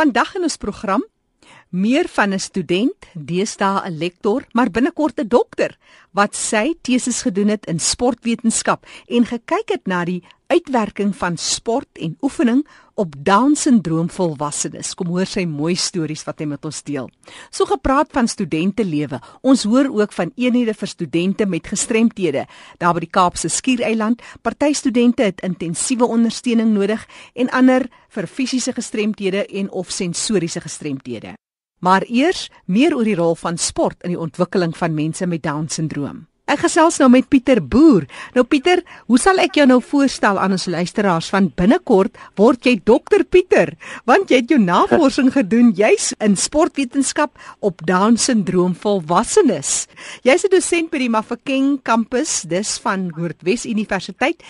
Vandag in ons program meer van 'n student, deesdae 'n lektor, maar binnekort 'n dokter wat sy teses gedoen het in sportwetenskap en gekyk het na die uitwerking van sport en oefening op Down-sindroom volwassenes. Kom hoor sy mooi stories wat hy met ons deel. So gepraat van studente lewe. Ons hoor ook van eenhede vir studente met gestremthede. Daar by die Kaapse Skiereiland, party studente het intensiewe ondersteuning nodig en ander vir fisiese gestremthede en of sensoriese gestremthede. Maar eers meer oor die rol van sport in die ontwikkeling van mense met Down-sindroom. Ek gesels nou met Pieter Boer. Nou Pieter, hoe sal ek jou nou voorstel aan ons luisteraars van binnekort word jy dokter Pieter, want jy het jou navorsing gedoen juis in sportwetenskap op Down-sindroom volwassenes. Jy's 'n dosent by die Mafeking kampus, dis van Noordwes Universiteit.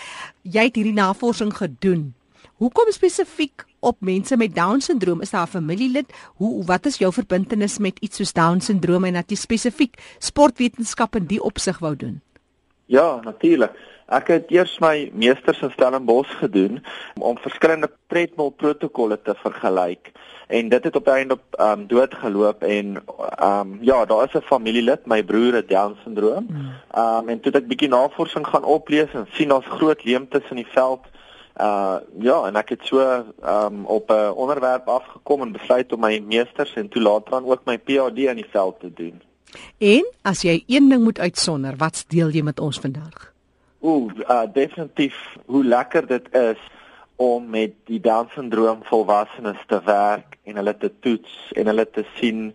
Jy het hierdie navorsing gedoen. Hoekom spesifiek op mense met down syndroom? Is daar 'n familielid? Hoe wat is jou verbintenis met iets soos down syndroom en dat jy spesifiek sportwetenskap in die opsig wou doen? Ja, natuurlik. Ek het eers my meesters in Stellenbosch gedoen om verskillende treadmill protokolle te vergelyk en dit het op die einde op um, doodgeloop en um, ja, daar is 'n familielid, my broer het down syndroom. Hmm. Um, en toe het ek bietjie navorsing gaan oplees en sien daar's groot leemtes in die veld Uh ja, en ek het so um op 'n onderwerp afgekom en besluit om my meesters en toe later dan ook my PhD in die veld te doen. En as jy een ding moet uitsonder, wat deel jy met ons vandag? Ooh, uh definitief hoe lekker dit is om met die Down-sindroom volwassenes te werk en hulle te toets en hulle te sien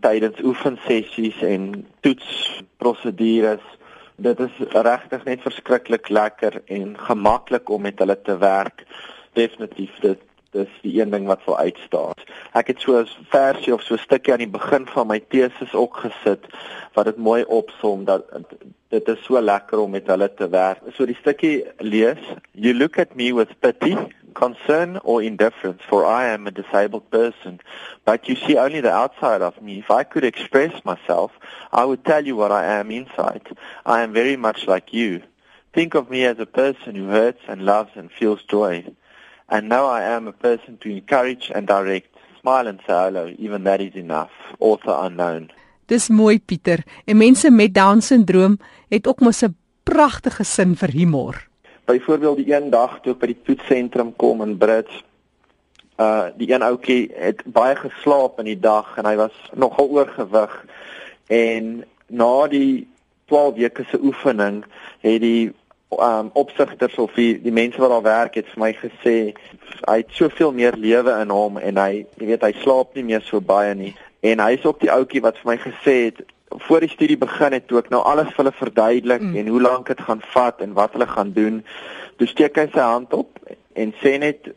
tydens oefensessies en toetsprosedures dit is regtig net verskriklik lekker en gemaklik om met hulle te werk. Definitief dit dis die een ding wat sou uitstaan. Ek het so 'n versie of so 'n stukkie aan die begin van my teses ook gesit wat dit mooi opsom dat dit is so lekker om met hulle te werk. So die stukkie lees, you look at me with pity concern or indifference, for I am a disabled person. But you see only the outside of me. If I could express myself, I would tell you what I am inside. I am very much like you. Think of me as a person who hurts and loves and feels joy. And now I am a person to encourage and direct. Smile and say hello, even that is enough. Author unknown. Dis mooi Pieter. En mense met down syndroom het ook mos 'n pragtige sin vir humor. Byvoorbeeld die een dag toe ek by die toetsentrum kom in Brits, uh die een ouetjie het baie geslaap in die dag en hy was nogal oorgewig. En na die 12 weke se oefening het die um opsigters of die, die mense wat daar werk het vir my gesê hy het soveel meer lewe in hom en hy jy weet hy slaap nie meer so baie nie. En hy is ook die ouetjie wat vir my gesê het voor die studie begin het toe ek nou alles vir hulle verduidelik mm. en hoe lank dit gaan vat en wat hulle gaan doen. Toe steek hy sy hand op en sê net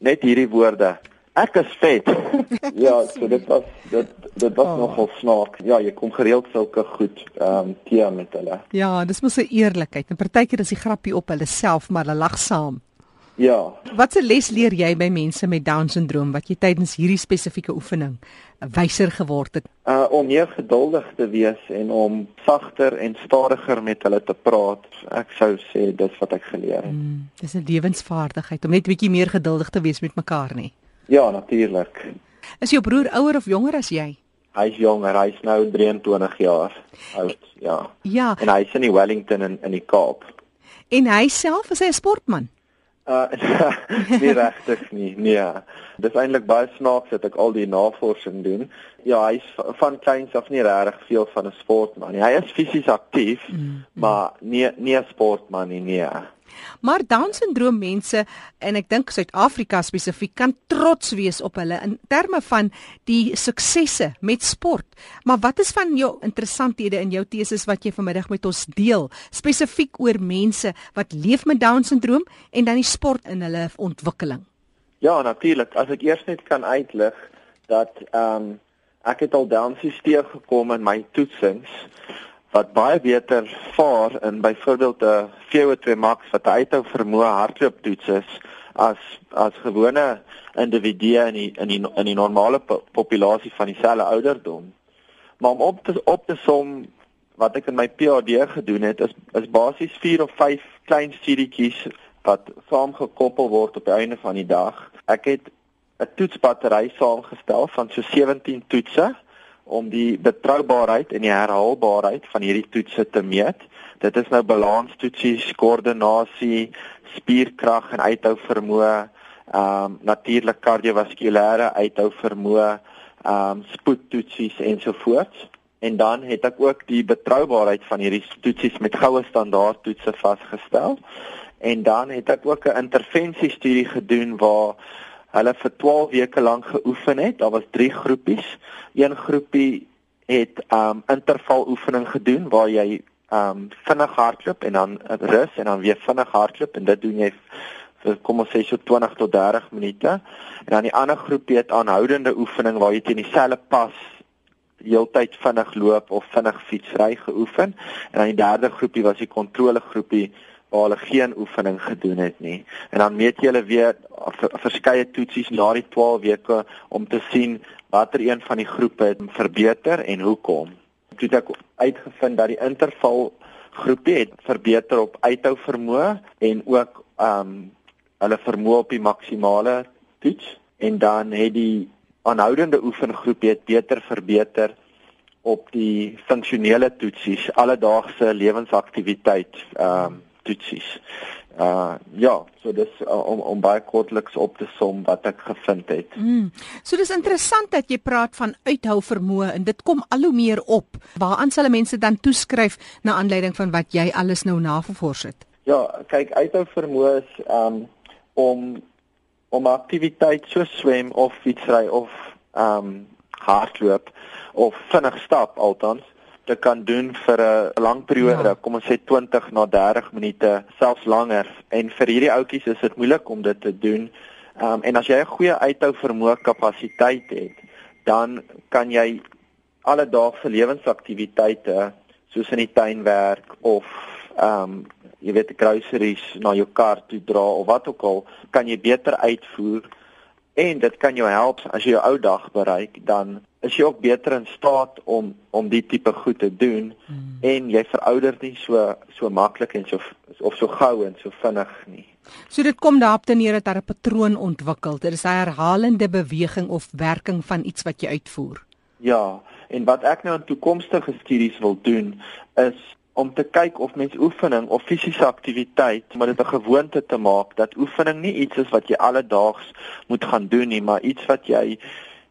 net hierdie woorde. Ek is vet. ja, so dit was dit dit was oh. nogal snaaks. Ja, jy kom gereeld sulke goed ehm um, teë met hulle. Ja, dis mos 'n eerlikheid. En partykeer is die grappie op hulle self, maar hulle lag saam. Ja. Watse les leer jy by mense met down syndroom wat jy tydens hierdie spesifieke oefening wyser geword het? Uh om meer geduldig te wees en om sagter en stadiger met hulle te praat. Ek sou sê dis wat ek geleer het. Mm, dis 'n lewensvaardigheid om net bietjie meer geduldig te wees met mekaar nie. Ja, natuurlik. Is jou broer ouer of jonger as jy? Hy's jonger, hy's nou 23 jaar oud, ja. Ja. En hy's in die Wellington in in die Kaap. En hy self is 'n sportman. Uh nie regtig nie. Nee. Dis eintlik baie snaaks dat ek al die navorsing doen. Ja, hy's van kleins af nie regtig veel van 'n sportman nie. Hy is fisies aktief, mm, mm. maar nie nie 'n sportman nie. Nee. Maar Down-sindroom mense en ek dink Suid-Afrika spesifiek kan trots wees op hulle in terme van die suksesse met sport. Maar wat is van jou interessanthede in jou teses wat jy vanmiddag met ons deel spesifiek oor mense wat leef met Down-sindroom en dan die sport in hulle ontwikkeling? Ja, natuurlik. As ek eers net kan uitlig dat ehm um, ek het al Down-sisteem gekom in my toetsings wat baie beter vaar in byvoorbeeld 'n VO2 max wat uithou vermoë hardloop toets is as as gewone individue in die in die in die normale po populasie van dieselfde ouderdom. Maar om op te op te som wat ek in my PhD gedoen het is is basies 4 of 5 klein studietjies wat saamgekoppel word op die einde van die dag. Ek het 'n toetsbattery saamgestel van so 17 toetse om die betroubaarheid en die herhaalbaarheid van hierdie toetse te meet. Dit is nou balanstoetsies, koördinasie, spierkrag en uithou vermoë, ehm um, natuurlik kardiovaskulêre uithou vermoë, ehm um, spoedtoetsies ensovoorts. En dan het ek ook die betroubaarheid van hierdie toetsies met goue standaard toetse vasgestel. En dan het ek ook 'n intervensiestudie gedoen waar hulle vir 12 weke lank geoefen het. Daar was 3 groepies. Een groepie het um interval oefening gedoen waar jy um vinnig hardloop en dan rus en dan weer vinnig hardloop en dit doen jy vir kom ons sê so 20 tot 30 minute. En dan die ander groepie het aanhoudende oefening waar jy teen dieselfde pas heeltyd vinnig loop of vinnig fietsry geoefen. En dan die derde groepie was die kontrolegroepie waar hulle geen oefening gedoen het nie. En dan meet jy hulle weer verskeie toetsies na die 12 weke om te sien watter een van die groepe het verbeter en hoekom. Toe het ek uitgevind dat die interval groepie het verbeter op uithou vermoë en ook ehm um, hulle vermoë op die maksimale toets en dan het die aanhoudende oefengroep het beter verbeter op die funksionele toetsies alledaagse lewensaktiwiteit ehm um, toetsies. Uh ja, so dis uh, om om baie kortliks op te som wat ek gevind het. Mm. So dis interessant dat jy praat van uithou vermoë en dit kom al hoe meer op. Waaraan sal mense dan toeskryf na aanleiding van wat jy alles nou navors het? Ja, kyk, uithou vermoë is um om om aktiwiteit so swem of fietsry of um hardloop of vinnig stap althans te kan doen vir 'n lang periode, ja. kom ons sê 20 na 30 minute, selfs langer. En vir hierdie ouetjies is dit moeilik om dit te doen. Ehm um, en as jy 'n goeie uithou vermoë kapasiteit het, dan kan jy alledaagse lewensaktiwiteite soos in die tuin werk of ehm um, jy weet groceries na jou kar toe dra of wat ook al, kan jy beter uitvoer en dit kan jou help as jy jou ou dag bereik dan is jy ook beter in staat om om die tipe goed te doen hmm. en jy verouder nie so so maklik en so of so gou en so vinnig nie. So dit kom daarop te neer dat daar 'n patroon ontwikkel. Dit is 'n herhalende beweging of werking van iets wat jy uitvoer. Ja, en wat ek nou in toekomstige studies wil doen is om te kyk of mens oefening of fisiese aktiwiteit maar dit 'n gewoonte te maak dat oefening nie iets is wat jy alledaags moet gaan doen nie, maar iets wat jy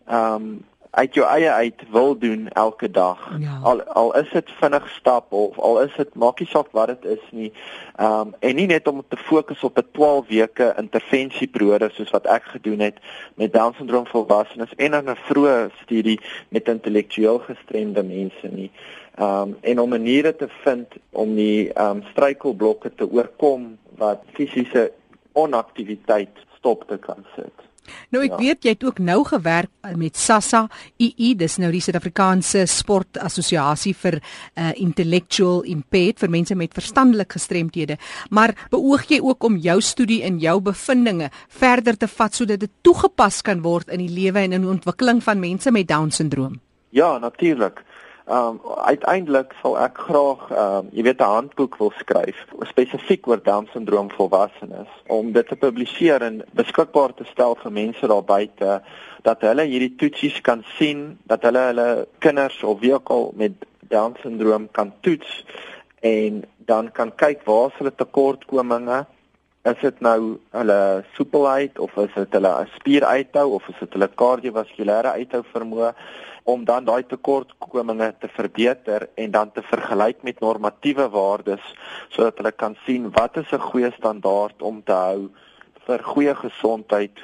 ehm um, uit jou eie uit wil doen elke dag. Ja. Al al is dit vinnig stap of al is dit maakie saak wat dit is nie. Ehm um, en nie net om te fokus op 'n 12 weke intervensieperiode soos wat ek gedoen het met Down syndroom volwassenes en dan 'n vroeë studie met intellektueel gestremde mense nie. Ehm um, en om maniere te vind om die ehm um, struikelblokke te oorkom wat fisiese onaktiwiteit stop te kan sit. Nou ek ja. weet jy het ook nou gewerk met SASSA II, dis nou die Suid-Afrikaanse Sportassosiasie vir uh, Intellectual Impaired vir mense met verstandelike gestremthede. Maar beoog jy ook om jou studie en jou bevindinge verder te vat sodat dit toegepas kan word in die lewe en in die ontwikkeling van mense met down syndroom? Ja, natuurlik. Ehm um, uiteindelik sal ek graag ehm um, jy weet 'n handboek wil skryf spesifiek oor Down syndroom volwassenes om dit te publiseer en beskikbaar te stel vir mense daar buite dat hulle hierdie toetsies kan sien, dat hulle hulle kinders of wie ook al met Down syndroom kan toets en dan kan kyk waar is hulle tekortkominge. Is dit nou hulle soepelheid of is dit hulle spieruithou of is dit hulle kardiovaskulêre uithou vermoë om dan daai tekortkominge te verbeter en dan te vergelyk met normatiewe waardes sodat hulle kan sien wat is 'n goeie standaard om te hou vir goeie gesondheid,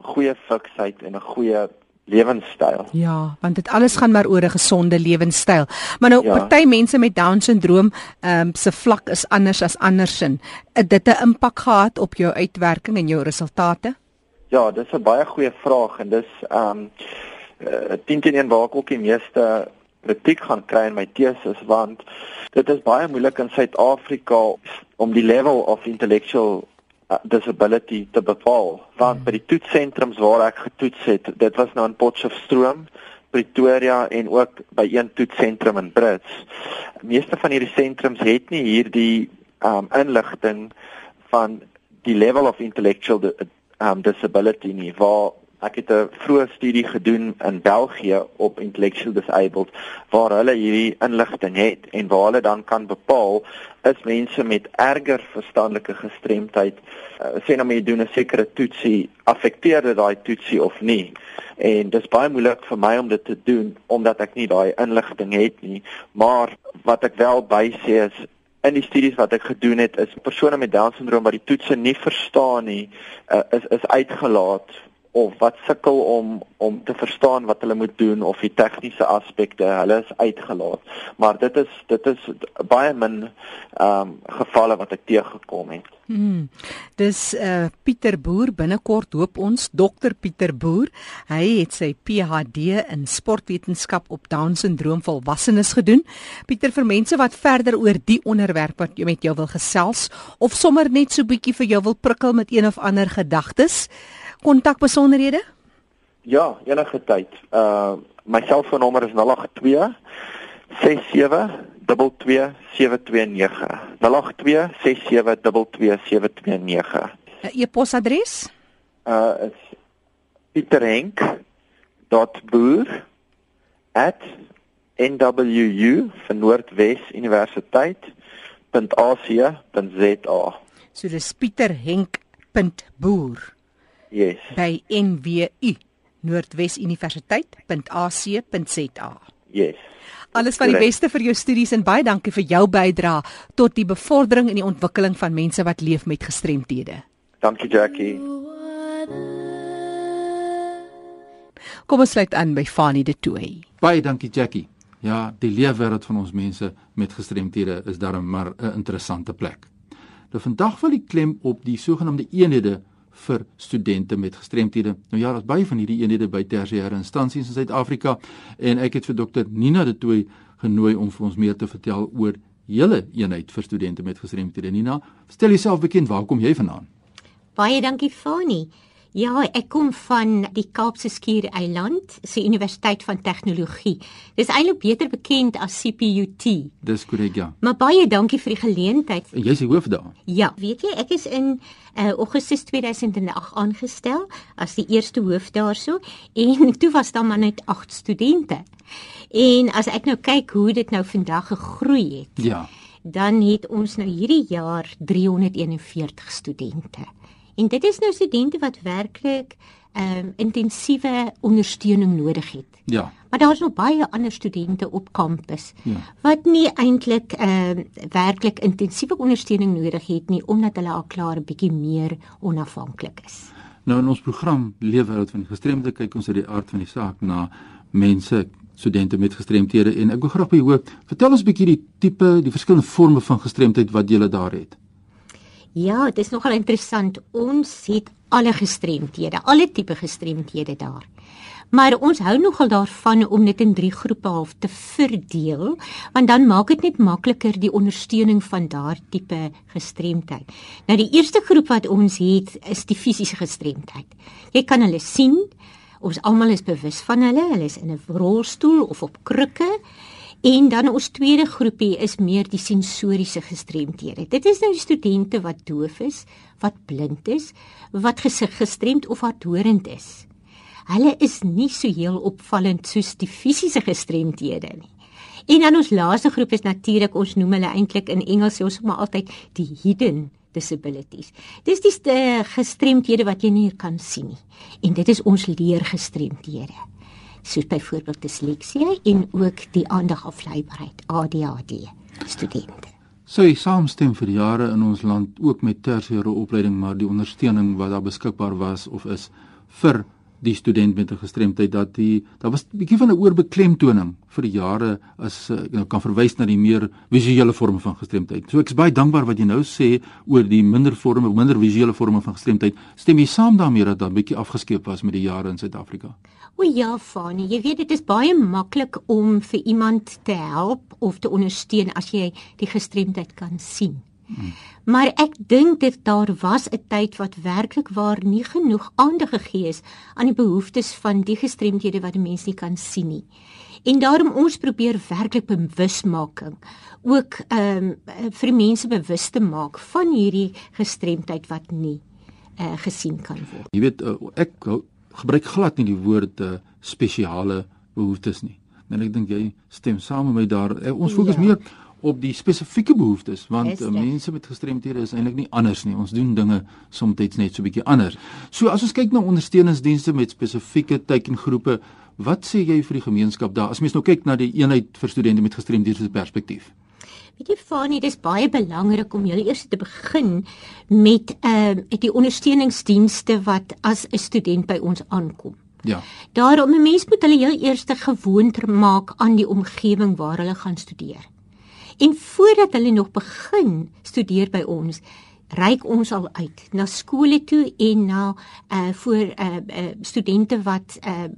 goeie fiksheid en 'n goeie lewenstyl. Ja, want dit alles gaan maar oor 'n gesonde lewenstyl. Maar nou ja. party mense met down syndroom, um, se vlak is anders as andersin. Het dit 'n impak gehad op jou uitwerking en jou resultate? Ja, dis 'n baie goeie vraag en dis ehm um, uh, 10 teen 1 waar ek ook die meeste kritiek gaan kry in my teses want dit is baie moeilik in Suid-Afrika om die level of intellectual uh, disability te bepaal want by die toetsentrums waar ek getoets het dit was nou in Potchefstroom Pretoria en ook by een toetsentrum in Brits. Meeste van hierdie sentrums het nie hierdie um inligting van die level of intellectual um disability nie waar Ek het 'n vroeë studie gedoen in België op intellectual disabled waar hulle hierdie inligting het en waar hulle dan kan bepaal is mense met erger verstandelike gestremdheid uh, sê nou jy doen 'n sekere toetsie affekteer dit daai toetsie of nie. En dis baie moeilik vir my om dit te doen omdat ek nie daai inligting het nie, maar wat ek wel by sê is in die studies wat ek gedoen het is persone met down syndroom wat die toetse nie verstaan nie uh, is is uitgelaat of wat sukkel om om te verstaan wat hulle moet doen of die tegniese aspekte, hulle is uitgelaat. Maar dit is dit is baie min ehm um, gevalle wat ek teëgekom het. Hmm. Dis uh Pieter Boer binnekort hoop ons dokter Pieter Boer. Hy het sy PhD in sportwetenskap op Down syndroom volwassenes gedoen. Pieter vir mense wat verder oor die onderwerp wat jy met jou wil gesels of sommer net so bietjie vir jou wil prikkel met een of ander gedagtes kontak besonderhede? Ja, enige tyd. Uh my selfoonnommer is 082 67 22 729. 082 67 22 729. E-posadres? Uh is pieterhenk.boer@nwu vir Noordwes Universiteit.ac.za. So dis pieterhenk.boer Yes. By NWU Noordwes Universiteit.ac.za. Yes. Alles van die beste vir jou studies en baie dankie vir jou bydrae tot die bevordering en die ontwikkeling van mense wat leef met gestremthede. Dankie Jackie. Kom ons sluit aan by Fanie de Tooy. Baie dankie Jackie. Ja, die leefwêreld van ons mense met gestremthede is darem maar 'n interessante plek. Nou vandag wil ek klem op die sogenaamde eenhede vir studente met gestremthede. Nou ja, daar's baie van hierdie eenhede by tersiêre instansies in Suid-Afrika en ek het vir dokter Nina de Tooy genooi om vir ons meer te vertel oor julle eenheid vir studente met gestremthede. Nina, stel jouself bekend, waar kom jy vandaan? Baie dankie Fani. Ja, ek kom van die Kaapse Skiereiland, se Universiteit van Tegnologie. Dis eintlik beter bekend as CPUT. Dis korrek, ja. Maar baie dankie vir die geleentheid. En jy's die hoof daar. Ja, weet jy, ek is in uh, Augustus 2008 aangestel as die eerste hoof daarso en toe was daar maar net 8 studente. En as ek nou kyk hoe dit nou vandag gegroei het. Ja. Dan het ons nou hierdie jaar 341 studente. En dit is nou studente wat werklik ehm um, intensiewe ondersteuning nodig het. Ja. Maar daar's nog baie ander studente op kampus ja. wat nie eintlik ehm uh, werklik intensiewe ondersteuning nodig het nie omdat hulle al klaar 'n bietjie meer onafhanklik is. Nou in ons program Leefwêreld van die gestremde kyk ons uit die aard van die saak na mense studente met gestremthede en ek wil graag by jou hoor vertel ons 'n bietjie die tipe die verskillende forme van gestremdheid wat jy daar het. Ja, dit is nogal interessant. Ons het alle gestremthede, alle tipe gestremthede daar. Maar ons hou nogal daarvan om dit in drie groepe half te verdeel, want dan maak dit net makliker die ondersteuning van daardie tipe gestremdheid. Nou die eerste groep wat ons het is die fisiese gestremdheid. Jy kan hulle sien. Ons almal is bewus van hulle. Hulle is in 'n rolstoel of op krukke. En dan ons tweede groepie is meer die sensoriese gestremdhede. Dit is nou die studente wat doof is, wat blind is, wat gesig gestremd of hardhorend is. Hulle is nie so heel opvallend soos die fisiese gestremdhede nie. En dan ons laaste groep is natuurlik ons noem hulle eintlik in Engels ons maar altyd die hidden disabilities. Dis die gestremdhede wat jy nie kan sien nie. En dit is ons leergestremdhede soos byvoorbeeld disleksie en ook die aandagafleibaarheid ADHD studente. So jy saamstem vir jare in ons land ook met tersiêre opleiding maar die ondersteuning wat daar beskikbaar was of is vir die student met 'n gestremdheid dat die daar was 'n bietjie van 'n oorbeklemtoning vir die jare as ek nou kan verwys na die meer visuele forme van gestremdheid. So ek is baie dankbaar wat jy nou sê oor die minder forme, minder visuele forme van gestremdheid. Stem jy saam daarmee dat daar 'n bietjie afgeskeep was met die jare in Suid-Afrika? O ja, Fani, jy weet dit is baie maklik om vir iemand te help of te ondersteun as jy die gestremdheid kan sien. Hmm. Maar ek dink dit daar was 'n tyd wat werklik waar nie genoeg aandag gegee is aan die behoeftes van die gestremdhede wat die mens nie kan sien nie. En daarom ons probeer werklik bewusmaking ook ehm um, vir mense bewus te maak van hierdie gestremdheid wat nie uh, gesien kan word. Jy weet uh, ek gebruik glad nie die woord uh, spesiale behoeftes nie. En ek dink jy stem saam met my daar. Ons fokus ja. meer op die spesifieke behoeftes want uh, mense met gestremthede is eintlik nie anders nie. Ons doen dinge soms net so bietjie anders. So as ons kyk na ondersteuningsdienste met spesifieke teikengroepe, wat sê jy vir die gemeenskap daar as mens nou kyk na die eenheid vir studente met gestremthede se perspektief? Weet jy Fanie, dis baie belangrik om julle eers te begin met ehm uh, die ondersteuningsdienste wat as 'n student by ons aankom. Ja. Daarom 'n mens moet hulle heel eers gewoond maak aan die omgewing waar hulle gaan studeer. En voordat hulle nog begin studeer by ons, reik ons al uit na skole toe en na uh vir uh, uh studente wat uh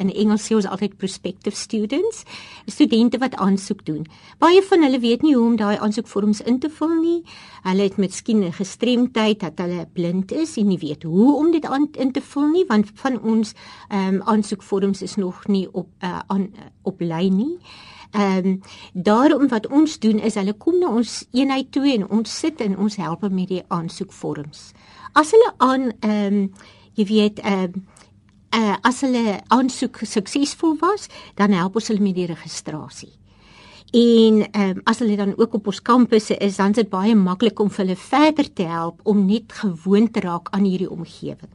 in Engels sê ons altyd prospective students, studente wat aansoek doen. Baie van hulle weet nie hoe om daai aansoekvorms in te vul nie. Hulle het miskien 'n gestremdheid dat hulle blind is en nie weet hoe om dit aan in te vul nie want van ons um aansoekvorms is nog nie op uh aan op lyn nie. Ehm um, daarom wat ons doen is hulle kom na ons eenheid toe en ons sit en ons help met die aansoekvorms. As hulle aan ehm um, jy weet ehm um, uh, as hulle aansoek suksesvol was, dan help ons hulle met die registrasie. En ehm um, as hulle dan ook op ons kampusse is, dan is dit baie maklik om hulle verder te help om net gewoon te raak aan hierdie omgewing.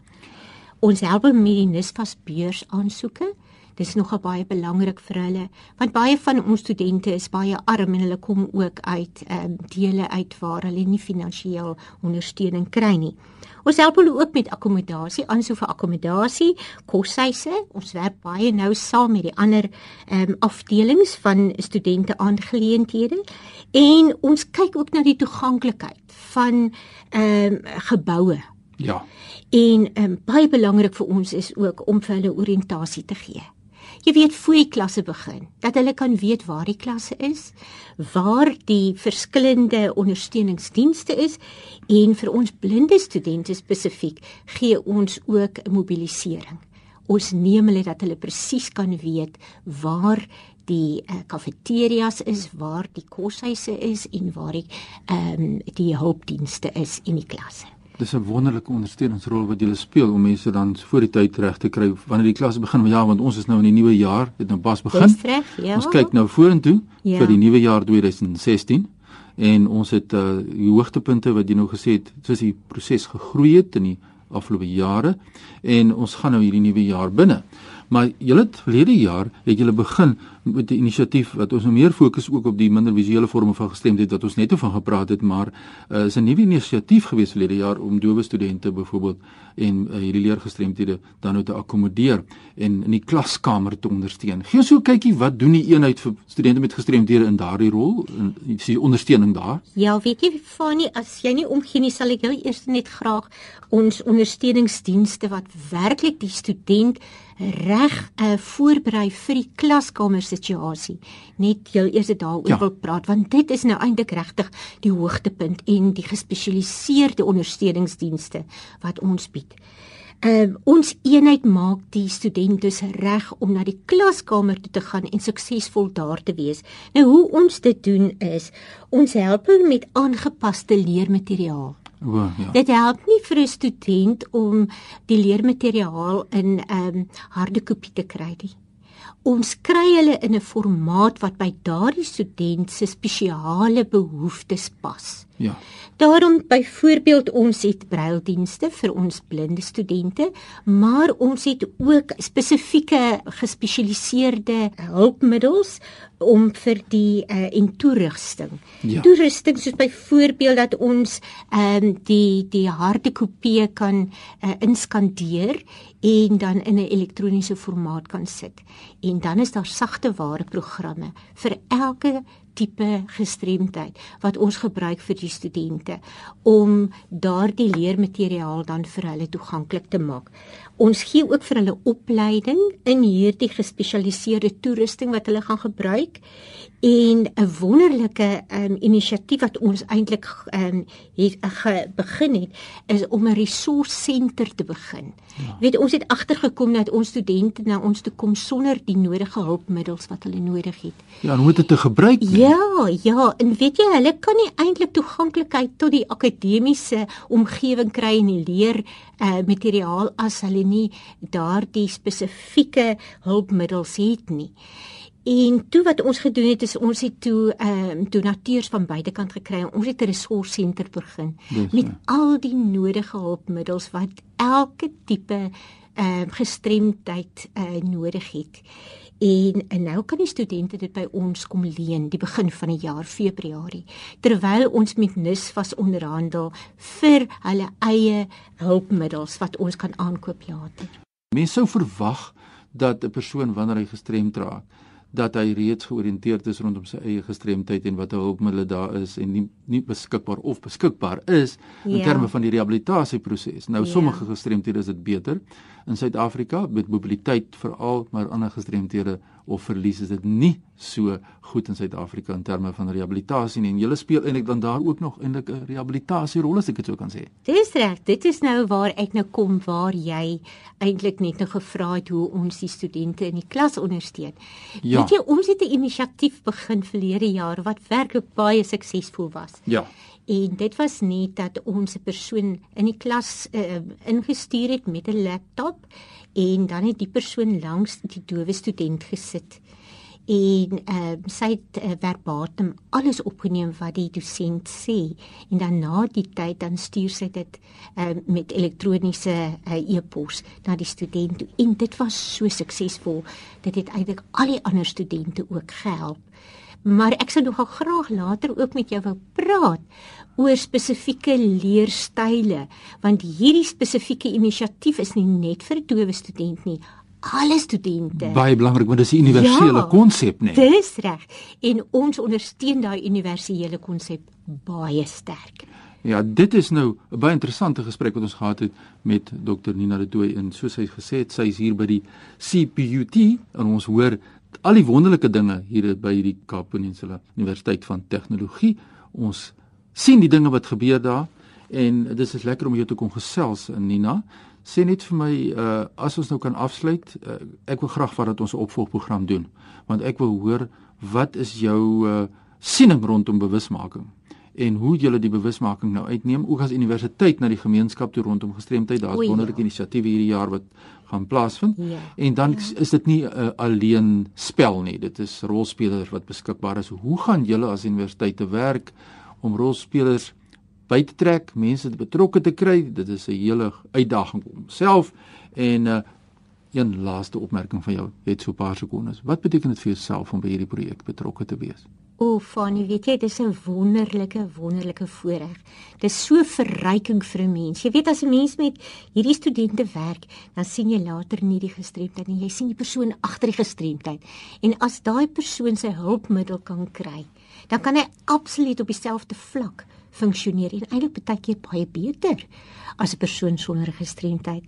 Ons help met die NISFAS beurs aansoeke. Dis nogal baie belangrik vir hulle want baie van ons studente is baie arm en hulle kom ook uit ehm um, dele uit waar hulle nie finansiëel ondersteuning kry nie. Ons help hulle ook met akkommodasie, aansoek vir akkommodasie, koshuise. Ons werk baie nou saam met die ander ehm um, afdelings van studente aangeleenthede en ons kyk ook na die toeganklikheid van ehm um, geboue. Ja. En ehm um, baie belangrik vir ons is ook om vir hulle oriëntasie te gee jy weet voor die klasse begin dat hulle kan weet waar die klasse is waar die verskillende ondersteuningsdienste is en vir ons blinde studente spesifiek gee ons ook 'n mobilisering. Ons neem hulle dat hulle presies kan weet waar die kafeterias uh, is waar die koshuise is en waar die ehm um, die hulpdienste is in die klasse dis 'n wonderlike ondersteuningsrol wat julle speel om mense dan voor die tyd reg te kry wanneer die klas begin. Ja, want ons is nou in die nuwe jaar, dit nou pas begin. Reg, ja. Ons kyk nou vorentoe ja. vir die nuwe jaar 2016 en ons het uh die hoogtepunte wat jy nou gesê het, soos die proses gegroei het in die afgelope jare en ons gaan nou hierdie nuwe jaar binne. Maar julle het verlede jaar het julle begin met 'n inisiatief wat ons nou meer fokus ook op die minder visuele vorme van gestremdheid wat ons net oor van gepraat het, maar uh, is 'n nuwe inisiatief gewees verlede jaar om dowe studente byvoorbeeld en uh, hierdie leergestremdhede dan nou te akkommodeer en in die klaskamer te ondersteun. Gee so 'n kykie wat doen die eenheid vir studente met gestremdhede in daardie rol en die ondersteuning daar? Ja, weet jy Fanie, as jy nie omgee nie, sal ek jou eers net graag ons ondersteuningsdienste wat werklik die student reg uh, voorberei vir die klaskamer situasie. Net jy eers daaroor ja. wil praat want dit is nou eintlik regtig die hoogtepunt en die gespesialiseerde ondersteuningsdienste wat ons bied. Uh, ons eenheid maak die studente reg om na die klaskamer toe te gaan en suksesvol daar te wees. Nou hoe ons dit doen is ons help hulle met aangepaste leermateriaal. O, ja. Dit help nie vir 'n student om die leermateriaal in 'n um, ehm, harde kopie te kry nie. Ons kry hulle in 'n formaat wat by daardie student se spesiale behoeftes pas. Ja. Daarom byvoorbeeld ons het braildienste vir ons blinde studente, maar ons het ook spesifieke gespesialiseerde hulpmiddels om vir die uh, en toerusting. Ja. Toerusting soos byvoorbeeld dat ons ehm um, die die harde kopie kan uh, inskandeer en dan in 'n elektroniese formaat kan sit. En dan is daar sagte ware programme vir elke tipe gestremdheid wat ons gebruik vir die studente om daardie leermateriaal dan vir hulle toeganklik te maak. Ons gee ook vir hulle opleiding in hierdie gespesialiseerde toerusting wat hulle gaan gebruik en 'n wonderlike um, inisiatief wat ons eintlik um, het uh, begin het is om 'n resource center te begin. Ja. Weet ons het agtergekom dat ons studente na ons toe kom sonder die nodige hulpmiddels wat hulle nodig het. Ja, hoe dit te gebruik? Nie? Ja, ja, en weet jy, hulle kan nie eintlik toeganklikheid tot die akademiese omgewing kry en die leer uh, materiaal as hulle nie daardie spesifieke hulpmiddels het nie. En toe wat ons gedoen het is ons het toe ehm um, donateurs van buitekant gekry en ons het 'n resource center begin Dis, met ja. al die nodige hulpmiddels wat elke tipe ehm uh, gestremdheid uh, nodig het. En, en nou kan die studente dit by ons kom leen die begin van die jaar Februarie terwyl ons met NIS was onderhandel vir hulle eie hulpmiddels wat ons kan aankoop later. Mense sou verwag dat 'n persoon wanneer hy gestremd raak, dat hy reeds georiënteerd is rondom sy eie gestremdheid en watter hulpmiddels daar is en nie nie beskikbaar of beskikbaar is in Ja. terme van die rehabilitasieproses. Nou Ja. sommige gestremthede is dit beter in Suid-Afrika met mobiliteit veral, maar ander gestremthede of verlies is dit nie so goed in Suid-Afrika in terme van rehabilitasie nie. En julle speel eintlik dan daar ook nog eintlik 'n rehabilitasierol as ek dit so kan sê. Dis reg, dit is nou waar ek nou kom waar jy eintlik net nou gevra het hoe ons die studente in die klas ondersteun. Ja. Weet jy, ons het 'n inisiatief begin verlede jaar wat werklik baie suksesvol was. Ja. En dit was net dat ons 'n persoon in die klas uh, ingestuur het met 'n laptop en dan het die persoon langs die dowe student gesit. En uh, sy het uh, verbatim alles opgeneem wat die dosent sê en dan na die tyd dan stuur sy dit uh, met elektroniese uh, e-pos na die student toe. En dit was so suksesvol. Dit het eintlik al die ander studente ook gehelp maar ek sou nogal graag later ook met jou wou praat oor spesifieke leerstyle want hierdie spesifieke inisiatief is nie net vir dowe student nie alle studente Baie belangrik want dis 'n universele Ja. konsep, né? dis reg en ons ondersteun daai universele konsep baie sterk Ja, dit is nou 'n baie interessante gesprek wat ons gehad het met Dr Nina de Tooy en soos hy gesê het, sy is hier by die CPUT en ons hoor al die wonderlike dinge hier by die Kaap Peninsula Universiteit van Tegnologie. Ons sien die dinge wat gebeur daar en dit is lekker om jou te kon gesels Nina. Sê net vir my uh as ons nou kan afsluit, uh, ek wil graag vat dat ons 'n opvolgprogram doen want ek wil hoor wat is jou uh siening rondom bewusmaking en hoe julle die bewusmaking nou uitneem ook as universiteit na die gemeenskap toe rondom gestremdheid daar's O, ja. wonderlike inisiatiewe hierdie jaar wat gaan plaasvind. Ja, en dan ja. is dit nie 'n uh, alleen spel nie dit is rolspelers wat beskikbaar is. Hoe gaan julle as universiteit te werk om rolspelers by te trek mense betrokke te kry? Dit is 'n hele uitdaging op homself en uh, een laaste opmerking van jou het so 'n paar sekondes. Wat beteken dit vir jouself om by hierdie projek betrokke te wees O, Fanny, weet jy, dis 'n wonderlike, wonderlike voorreg. Dis so verryking vir 'n mens. Jy weet as 'n mens met hierdie studente werk, dan sien jy later nie die gestremdheid nie. Jy sien die persoon agter die gestremdheid. En as daai persoon sy hulpmiddel kan kry, dan kan hy absoluut op dieselfde vlak funksioneer en eintlik baie keer baie beter as 'n persoon sonder gestremdheid.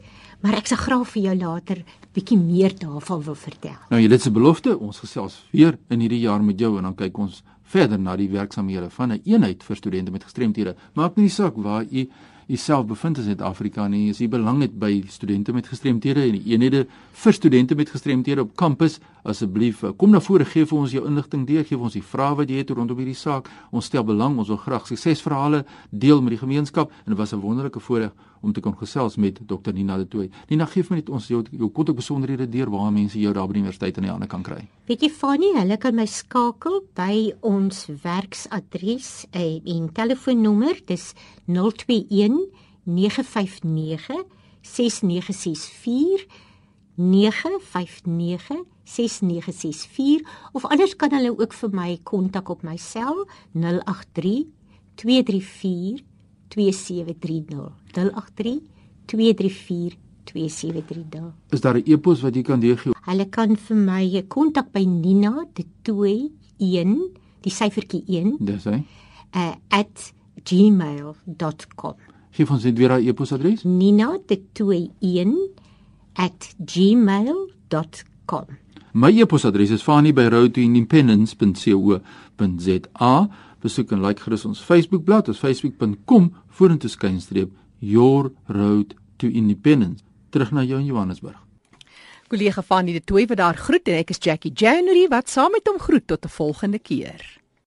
Maar ek sal graag vir jou later bietjie meer daarvan wil vertel. Nou jy dit se belofte, ons gesels weer in hierdie jaar met jou en dan kyk ons verder na die werksamehede van 'n een eenheid vir studente met gestremthede. Maak nie saak waar u jouself bevind in Suid-Afrika nie, as u belang het by studente met gestremthede en die eenhede vir studente met gestremthede op kampus, asseblief eh, kom na vore gee vir ons jou inligting deur, gee vir ons die vrae wat jy het rondom hierdie saak. Ons stel belang, ons wil graag suksesverhale deel met die gemeenskap en dit was 'n wonderlike voorreg om te kon gesels met Dr Nina de Tooy. Nina, gee vir net ons jou, jou kontak besonderhede deur waar mense jou daar by die universiteit in die hande kan kry. Weet jy Fanny, hulle kan my skakel by ons werksadres en, en telefoonnommer, dis 021 959 6964 959 6964 of anders kan hulle ook vir my kontak op my sel 083 234 2730 083 234 2730 Is daar 'n e-pos wat jy kan deurgee? Hulle kan vir my kontak by Nina de Tooi 1, die syfertjie 1 Dis hy. uh, at gmail.com. Gee ons net weer daai e-posadres. Nina de Tooi 1 at gmail.com. My e-posadres is fani@roadtoindependence.co.za. Besoek en like gerus ons Facebookblad, ons facebook.com vorentoe skynstreep your road to independence. Terug na jou in Johannesburg. Kollega Fanny de Tooy wat daar groet en ek is Jackie January wat saam met hom groet tot 'n volgende keer.